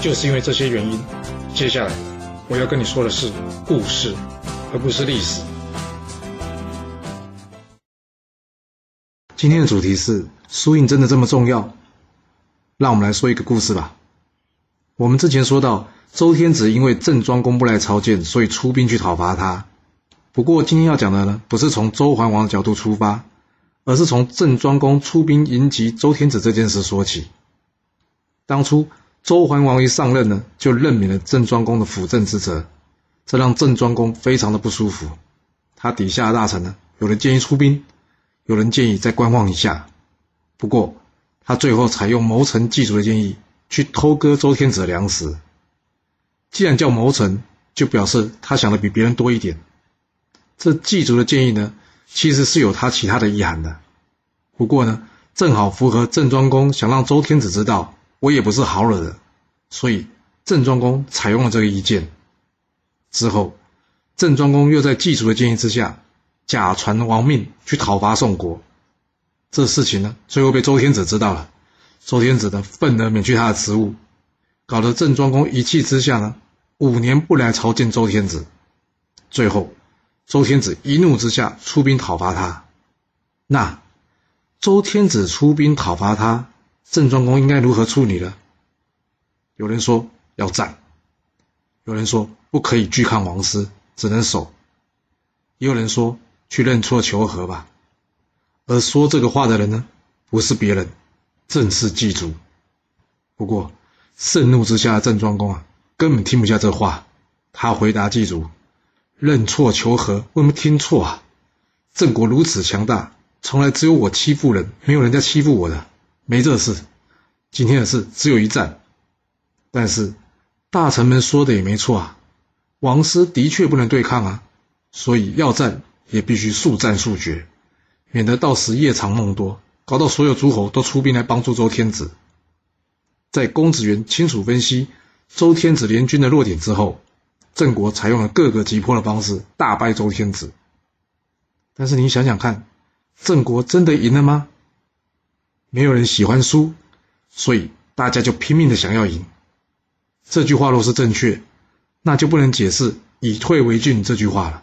就是因为这些原因，接下来我要跟你说的是故事，而不是历史。今天的主题是输赢真的这么重要？让我们来说一个故事吧。我们之前说到，周天子因为郑庄公不来朝见，所以出兵去讨伐他。不过今天要讲的呢，不是从周桓王的角度出发，而是从郑庄公出兵迎击周天子这件事说起。当初。周桓王一上任呢，就任免了郑庄公的辅政之责，这让郑庄公非常的不舒服。他底下的大臣呢，有人建议出兵，有人建议再观望一下。不过，他最后采用谋臣祭祖的建议，去偷割周天子的粮食。既然叫谋臣，就表示他想的比别人多一点。这祭祖的建议呢，其实是有他其他的意涵的。不过呢，正好符合郑庄公想让周天子知道。我也不是好惹的，所以郑庄公采用了这个意见。之后，郑庄公又在祭祖的建议之下，假传王命去讨伐宋国。这事情呢，最后被周天子知道了。周天子呢，愤而免去他的职务，搞得郑庄公一气之下呢，五年不来朝见周天子。最后，周天子一怒之下出兵讨伐他。那周天子出兵讨伐他。郑庄公应该如何处理呢？有人说要战，有人说不可以拒抗王师，只能守，也有人说去认错求和吧。而说这个话的人呢，不是别人，正是祭祖。不过盛怒之下的郑庄公啊，根本听不下这话。他回答祭祖：“认错求和，为什么听错啊？郑国如此强大，从来只有我欺负人，没有人家欺负我的。”没这事，今天的事只有一战。但是大臣们说的也没错啊，王师的确不能对抗啊，所以要战也必须速战速决，免得到时夜长梦多，搞到所有诸侯都出兵来帮助周天子。在公子元清楚分析周天子联军的弱点之后，郑国采用了各个击破的方式，大败周天子。但是你想想看，郑国真的赢了吗？没有人喜欢输，所以大家就拼命的想要赢。这句话若是正确，那就不能解释“以退为进”这句话了。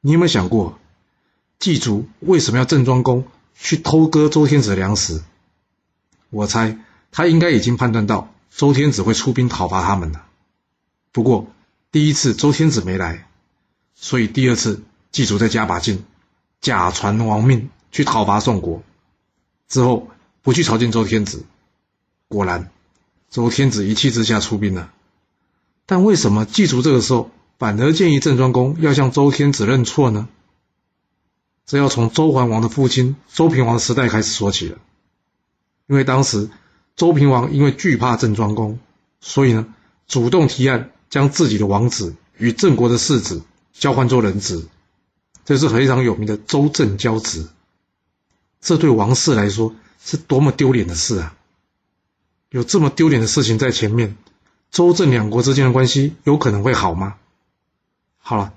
你有没有想过，祭祖为什么要郑庄公去偷割周天子的粮食？我猜他应该已经判断到周天子会出兵讨伐他们了。不过第一次周天子没来，所以第二次祭祖再加把劲，假传王命去讨伐宋国。之后不去朝见周天子，果然，周天子一气之下出兵了。但为什么祭祖这个时候反而建议郑庄公要向周天子认错呢？这要从周桓王的父亲周平王的时代开始说起了。因为当时周平王因为惧怕郑庄公，所以呢主动提案将自己的王子与郑国的世子交换做人质，这是非常有名的周郑交质。这对王室来说是多么丢脸的事啊！有这么丢脸的事情在前面，周郑两国之间的关系有可能会好吗？好了，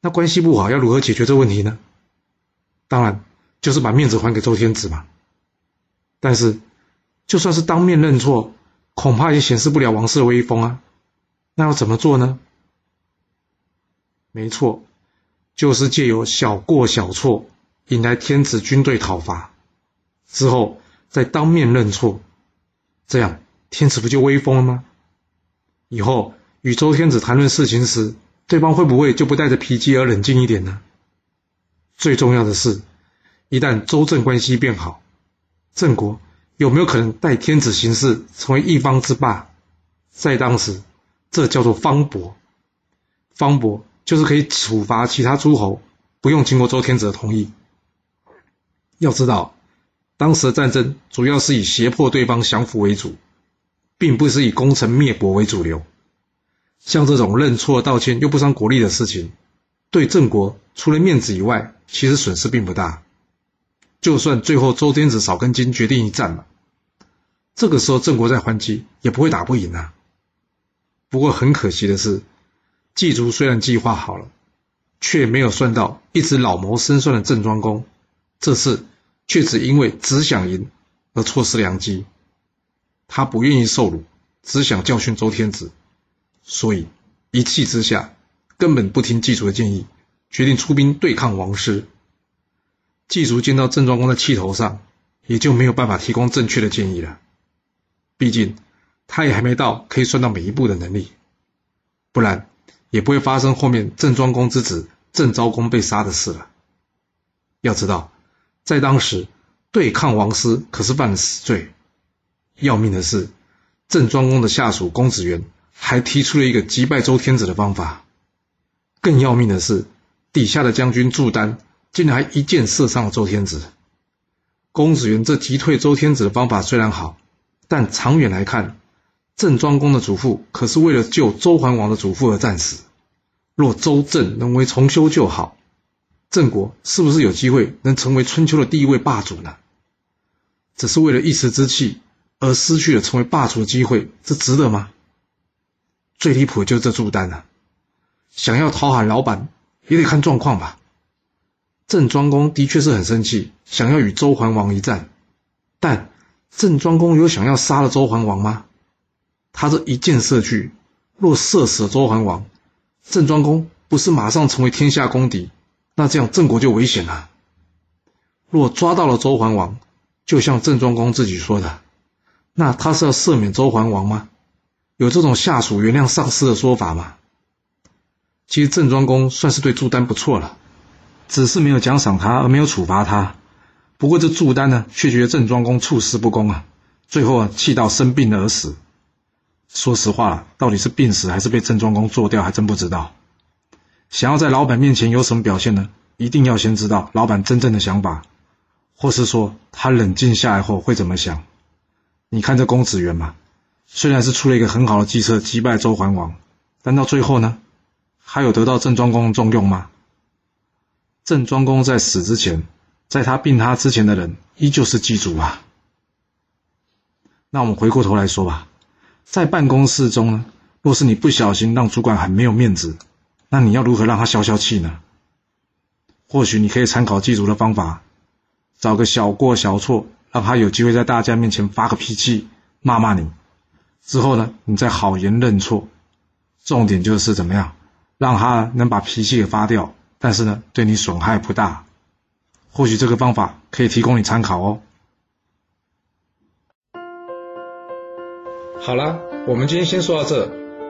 那关系不好要如何解决这问题呢？当然就是把面子还给周天子嘛。但是就算是当面认错，恐怕也显示不了王室的威风啊。那要怎么做呢？没错，就是借由小过小错。引来天子军队讨伐，之后再当面认错，这样天子不就威风了吗？以后与周天子谈论事情时，对方会不会就不带着脾气而冷静一点呢？最重要的是，一旦周郑关系变好，郑国有没有可能代天子行事，成为一方之霸？在当时，这叫做方伯。方伯就是可以处罚其他诸侯，不用经过周天子的同意。要知道，当时的战争主要是以胁迫对方降服为主，并不是以攻城灭国为主流。像这种认错道歉又不伤国力的事情，对郑国除了面子以外，其实损失并不大。就算最后周天子少根筋决定一战了，这个时候郑国再还击也不会打不赢啊。不过很可惜的是，季竹虽然计划好了，却没有算到一直老谋深算的郑庄公，这次却只因为只想赢而错失良机。他不愿意受辱，只想教训周天子。所以一气之下，根本不听季竹的建议，决定出兵对抗王师。季竹见到郑庄公的气头上，也就没有办法提供正确的建议了。毕竟他也还没到可以算到每一步的能力，不然也不会发生后面郑庄公之子郑昭公被杀的事了。要知道，在当时对抗王师可是犯了死罪。要命的是，郑庄公的下属公子元。还提出了一个击败周天子的方法。更要命的是，底下的将军祝丹竟然还一箭射伤了周天子。公子元这击退周天子的方法虽然好，但长远来看，郑庄公的祖父可是为了救周桓王的祖父而战死。若周郑能为重修旧好，郑国是不是有机会能成为春秋的第一位霸主呢？只是为了一时之气而失去了成为霸主的机会，这值得吗？最离谱的就是这朱丹了，想要讨好老板也得看状况吧。郑庄公的确是很生气，想要与周桓王一战，但郑庄公有想要杀了周桓王吗？他这一箭射去，若射死了周桓王，郑庄公不是马上成为天下公敌？那这样郑国就危险了。若抓到了周桓王，就像郑庄公自己说的，那他是要赦免周桓王吗？有这种下属原谅上司的说法吗？其实郑庄公算是对祝丹不错了，只是没有奖赏他，而没有处罚他。不过这祝丹呢，却觉得郑庄公处事不公啊，最后啊气到生病而死。说实话，到底是病死还是被郑庄公做掉，还真不知道。想要在老板面前有什么表现呢？一定要先知道老板真正的想法，或是说他冷静下来后会怎么想。你看这公子元嘛。虽然是出了一个很好的计策击败周桓王，但到最后呢，还有得到郑庄公重用吗？郑庄公在死之前，在他病榻之前的人依旧是祭祖啊。那我们回过头来说吧，在办公室中呢，若是你不小心让主管很没有面子，那你要如何让他消消气呢？或许你可以参考祭祖的方法，找个小过小错，让他有机会在大家面前发个脾气，骂骂你。之后呢，你再好言认错，重点就是怎么样让他能把脾气给发掉，但是呢，对你损害不大。或许这个方法可以提供你参考哦。好啦，我们今天先说到这。